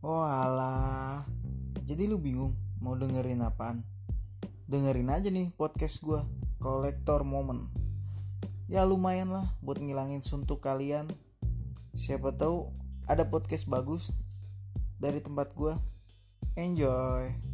Oh alah. Jadi lu bingung mau dengerin apaan? Dengerin aja nih podcast gue Kolektor Moment. Ya lumayan lah buat ngilangin suntuk kalian. Siapa tahu ada podcast bagus dari tempat gue Enjoy.